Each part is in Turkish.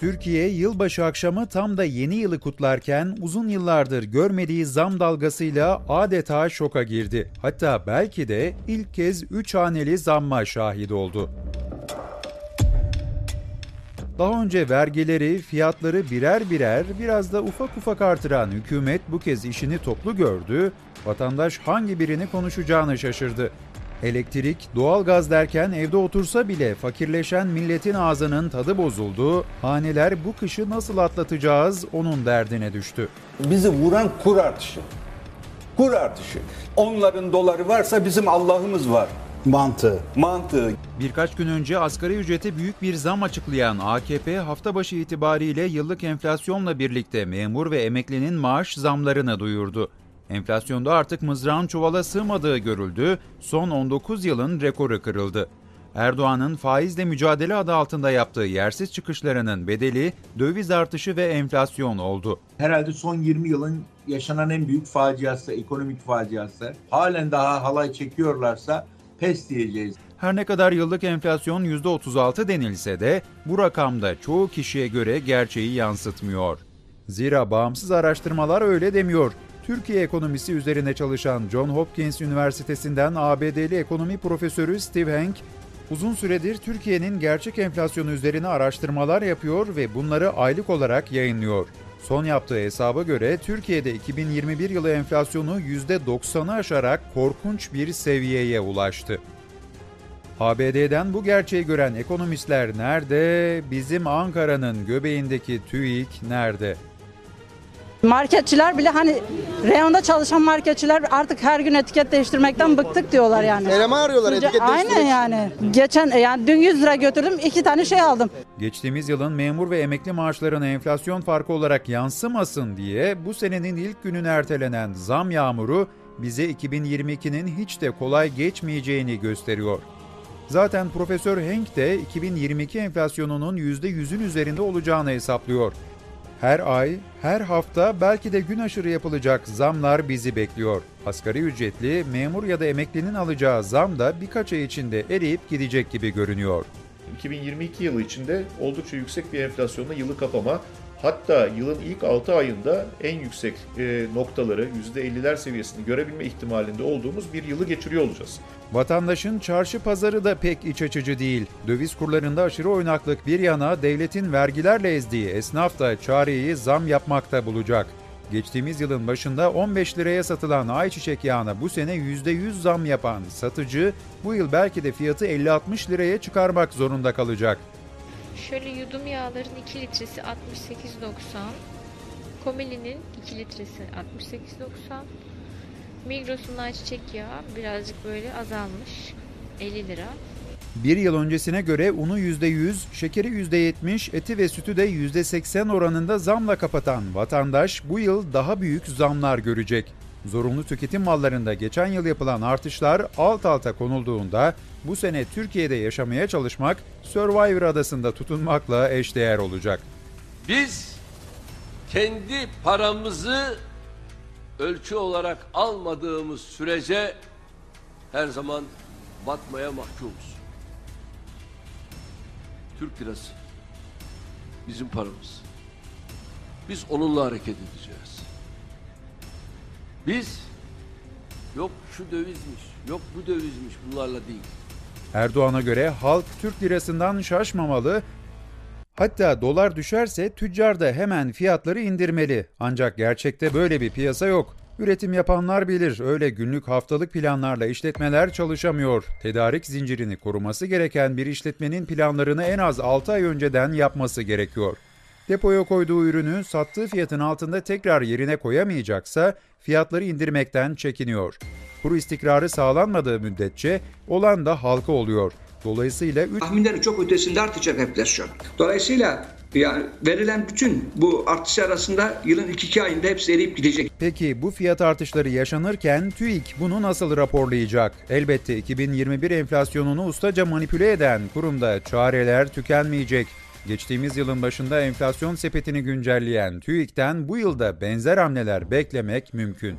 Türkiye yılbaşı akşamı tam da yeni yılı kutlarken uzun yıllardır görmediği zam dalgasıyla adeta şoka girdi. Hatta belki de ilk kez 3 haneli zamma şahit oldu. Daha önce vergileri, fiyatları birer birer biraz da ufak ufak artıran hükümet bu kez işini toplu gördü, vatandaş hangi birini konuşacağını şaşırdı. Elektrik, doğalgaz derken evde otursa bile fakirleşen milletin ağzının tadı bozuldu. Haneler bu kışı nasıl atlatacağız onun derdine düştü. Bizi vuran kur artışı. Kur artışı. Onların doları varsa bizim Allah'ımız var. mantığı. Mantığı. Birkaç gün önce asgari ücrete büyük bir zam açıklayan AKP hafta başı itibariyle yıllık enflasyonla birlikte memur ve emeklinin maaş zamlarını duyurdu. Enflasyonda artık mızrağın çuvala sığmadığı görüldü, son 19 yılın rekoru kırıldı. Erdoğan'ın faizle mücadele adı altında yaptığı yersiz çıkışlarının bedeli döviz artışı ve enflasyon oldu. herhalde son 20 yılın yaşanan en büyük faciası, ekonomik faciası. Halen daha halay çekiyorlarsa pes diyeceğiz. Her ne kadar yıllık enflasyon %36 denilse de bu rakamda çoğu kişiye göre gerçeği yansıtmıyor. Zira bağımsız araştırmalar öyle demiyor. Türkiye ekonomisi üzerine çalışan John Hopkins Üniversitesi'nden ABD'li ekonomi profesörü Steve Hank, uzun süredir Türkiye'nin gerçek enflasyonu üzerine araştırmalar yapıyor ve bunları aylık olarak yayınlıyor. Son yaptığı hesaba göre Türkiye'de 2021 yılı enflasyonu %90'ı aşarak korkunç bir seviyeye ulaştı. ABD'den bu gerçeği gören ekonomistler nerede? Bizim Ankara'nın göbeğindeki TÜİK nerede? Marketçiler bile hani reyonda çalışan marketçiler artık her gün etiket değiştirmekten bıktık diyorlar yani. Eleman arıyorlar etiket Aynen değiştirmek için. yani. Geçen yani dün 100 lira götürdüm iki tane şey aldım. Geçtiğimiz yılın memur ve emekli maaşlarına enflasyon farkı olarak yansımasın diye bu senenin ilk gününe ertelenen zam yağmuru bize 2022'nin hiç de kolay geçmeyeceğini gösteriyor. Zaten Profesör Henk de 2022 enflasyonunun %100'ün üzerinde olacağını hesaplıyor. Her ay, her hafta belki de gün aşırı yapılacak zamlar bizi bekliyor. Asgari ücretli, memur ya da emeklinin alacağı zam da birkaç ay içinde eriyip gidecek gibi görünüyor. 2022 yılı içinde oldukça yüksek bir enflasyonla yılı kapama hatta yılın ilk 6 ayında en yüksek e, noktaları %50'ler seviyesini görebilme ihtimalinde olduğumuz bir yılı geçiriyor olacağız. Vatandaşın çarşı pazarı da pek iç açıcı değil. Döviz kurlarında aşırı oynaklık bir yana devletin vergilerle ezdiği esnaf da çareyi zam yapmakta bulacak. Geçtiğimiz yılın başında 15 liraya satılan ayçiçek yağına bu sene %100 zam yapan satıcı bu yıl belki de fiyatı 50-60 liraya çıkarmak zorunda kalacak. Şöyle yudum yağların 2 litresi 68.90. Komili'nin 2 litresi 68.90. Migros'un ayçiçek yağı birazcık böyle azalmış. 50 lira. Bir yıl öncesine göre unu %100, şekeri %70, eti ve sütü de %80 oranında zamla kapatan vatandaş bu yıl daha büyük zamlar görecek. Zorunlu tüketim mallarında geçen yıl yapılan artışlar alt alta konulduğunda bu sene Türkiye'de yaşamaya çalışmak Survivor adasında tutunmakla eşdeğer olacak. Biz kendi paramızı ölçü olarak almadığımız sürece her zaman batmaya mahkumuz. Türk lirası bizim paramız. Biz onunla hareket edeceğiz. Biz yok şu dövizmiş, yok bu dövizmiş bunlarla değil. Erdoğan'a göre halk Türk lirasından şaşmamalı, hatta dolar düşerse tüccar da hemen fiyatları indirmeli. Ancak gerçekte böyle bir piyasa yok. Üretim yapanlar bilir, öyle günlük haftalık planlarla işletmeler çalışamıyor. Tedarik zincirini koruması gereken bir işletmenin planlarını en az 6 ay önceden yapması gerekiyor. Depoya koyduğu ürünü sattığı fiyatın altında tekrar yerine koyamayacaksa fiyatları indirmekten çekiniyor. Kuru istikrarı sağlanmadığı müddetçe olan da halka oluyor. Dolayısıyla 3 tahminlerin çok ötesinde artacak enflasyon. Dolayısıyla yani verilen bütün bu artış arasında yılın ilk iki ayında hepsi eriyip gidecek. Peki bu fiyat artışları yaşanırken TÜİK bunu nasıl raporlayacak? Elbette 2021 enflasyonunu ustaca manipüle eden kurumda çareler tükenmeyecek. Geçtiğimiz yılın başında enflasyon sepetini güncelleyen TÜİK'ten bu yılda benzer hamleler beklemek mümkün.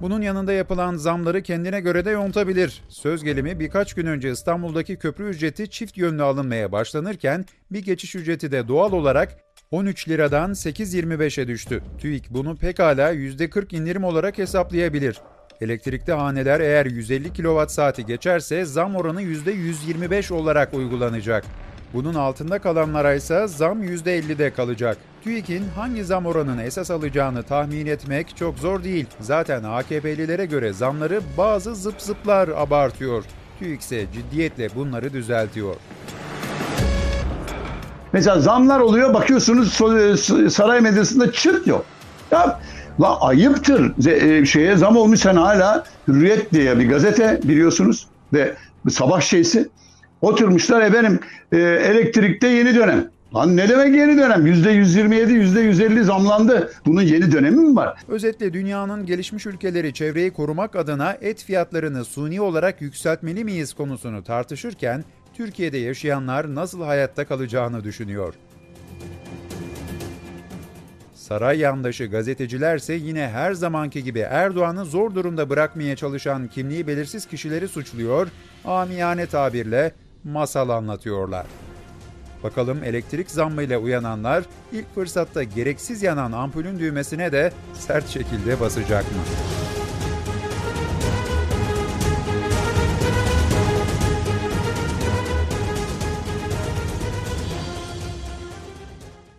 Bunun yanında yapılan zamları kendine göre de yontabilir. Söz gelimi birkaç gün önce İstanbul'daki köprü ücreti çift yönlü alınmaya başlanırken bir geçiş ücreti de doğal olarak 13 liradan 8.25'e düştü. TÜİK bunu pekala %40 indirim olarak hesaplayabilir. Elektrikli haneler eğer 150 kWh geçerse zam oranı %125 olarak uygulanacak. Bunun altında kalanlara ise zam %50'de kalacak. TÜİK'in hangi zam oranını esas alacağını tahmin etmek çok zor değil. Zaten AKP'lilere göre zamları bazı zıp zıplar abartıyor. TÜİK ise ciddiyetle bunları düzeltiyor. Mesela zamlar oluyor bakıyorsunuz so- saray medyasında çıt yok. Ya la ayıptır e, şeye zam olmuş sen hala Hürriyet diye bir gazete biliyorsunuz ve sabah şeysi oturmuşlar efendim e, elektrikte yeni dönem. Lan ne demek yeni dönem? Yüzde 127, yüzde 150 zamlandı. Bunun yeni dönemi mi var? Özetle dünyanın gelişmiş ülkeleri çevreyi korumak adına et fiyatlarını suni olarak yükseltmeli miyiz konusunu tartışırken Türkiye'de yaşayanlar nasıl hayatta kalacağını düşünüyor. Saray yandaşı gazetecilerse yine her zamanki gibi Erdoğan'ı zor durumda bırakmaya çalışan kimliği belirsiz kişileri suçluyor, amiyane tabirle masal anlatıyorlar. Bakalım elektrik zammıyla uyananlar ilk fırsatta gereksiz yanan ampulün düğmesine de sert şekilde basacak mı?